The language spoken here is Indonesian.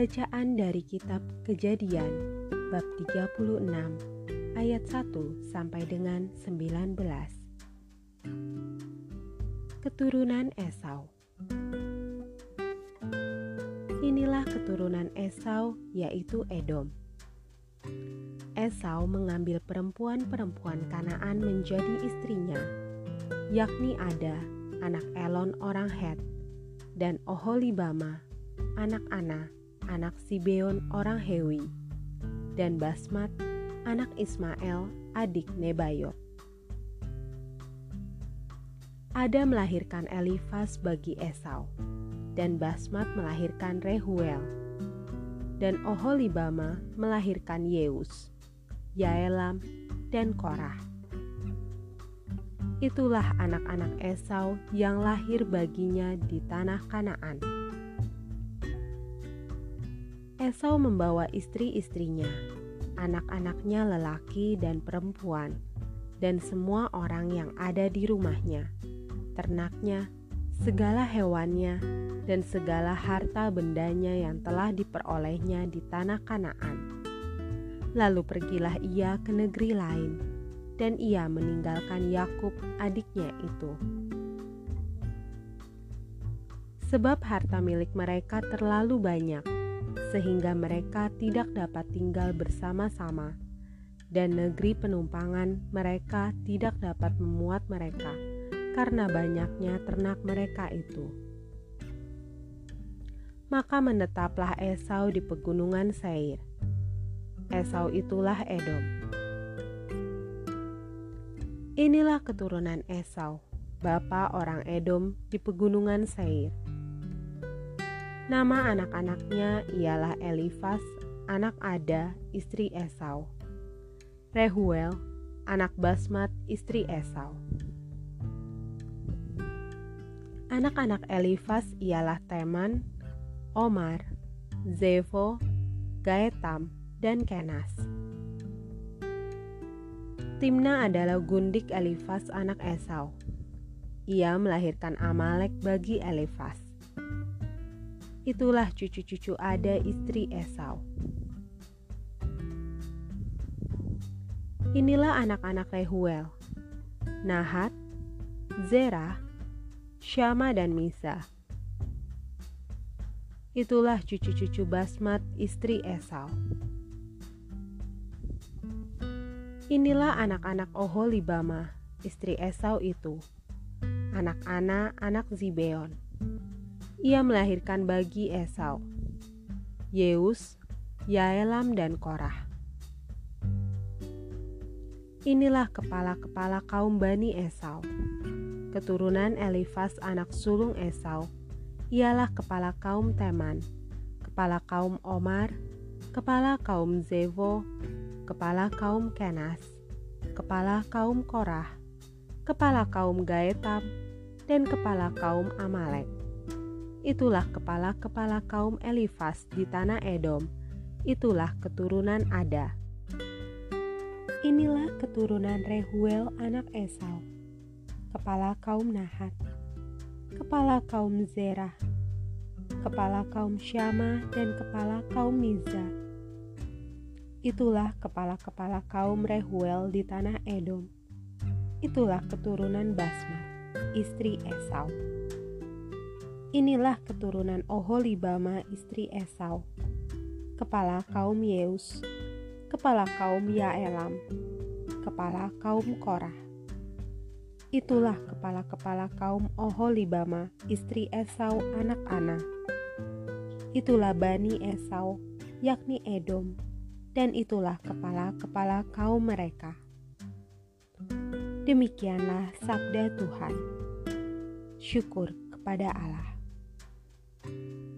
Bacaan dari kitab Kejadian bab 36 ayat 1 sampai dengan 19. Keturunan Esau. Inilah keturunan Esau yaitu Edom. Esau mengambil perempuan-perempuan Kanaan menjadi istrinya, yakni Ada, anak Elon orang Het, dan Oholibama, anak Ana, anak Sibeon orang Hewi, dan Basmat, anak Ismael, adik Nebayot. Ada melahirkan Elifas bagi Esau, dan Basmat melahirkan Rehuel, dan Oholibama melahirkan Yeus, Yaelam, dan Korah. Itulah anak-anak Esau yang lahir baginya di tanah Kanaan. Esau membawa istri-istrinya, anak-anaknya lelaki dan perempuan, dan semua orang yang ada di rumahnya, ternaknya, segala hewannya, dan segala harta bendanya yang telah diperolehnya di tanah Kanaan. Lalu pergilah ia ke negeri lain, dan ia meninggalkan Yakub, adiknya itu. Sebab harta milik mereka terlalu banyak sehingga mereka tidak dapat tinggal bersama-sama, dan negeri penumpangan mereka tidak dapat memuat mereka karena banyaknya ternak mereka itu. Maka menetaplah Esau di pegunungan Seir. Esau itulah Edom. Inilah keturunan Esau, bapa orang Edom di pegunungan Seir. Nama anak-anaknya ialah Elifas, anak Ada, istri Esau. Rehuel, anak Basmat, istri Esau. Anak-anak Elifas ialah Teman, Omar, Zevo, Gaetam, dan Kenas. Timna adalah gundik Elifas anak Esau. Ia melahirkan Amalek bagi Elifas. Itulah cucu-cucu Ada istri Esau. Inilah anak-anak Rehuel, Nahat, Zerah, Syama dan Misa. Itulah cucu-cucu Basmat istri Esau. Inilah anak-anak Oholibama, istri Esau itu. Anak Ana, anak Zibeon ia melahirkan bagi Esau, Yeus, Yaelam, dan Korah. Inilah kepala-kepala kaum Bani Esau. Keturunan Elifas anak sulung Esau, ialah kepala kaum Teman, kepala kaum Omar, kepala kaum Zevo, kepala kaum Kenas, kepala kaum Korah, kepala kaum Gaetam, dan kepala kaum Amalek Itulah kepala-kepala kaum Elifas di tanah Edom. Itulah keturunan Ada. Inilah keturunan Rehuel anak Esau. Kepala kaum Nahat. Kepala kaum Zerah. Kepala kaum Syama dan kepala kaum Miza. Itulah kepala-kepala kaum Rehuel di tanah Edom. Itulah keturunan Basma, istri Esau. Inilah keturunan Oholibama istri Esau, kepala kaum Yeus, kepala kaum Yaelam, kepala kaum Korah. Itulah kepala-kepala kaum Oholibama istri Esau anak Ana. Itulah Bani Esau, yakni Edom, dan itulah kepala-kepala kaum mereka. Demikianlah sabda Tuhan. Syukur kepada Allah. thank you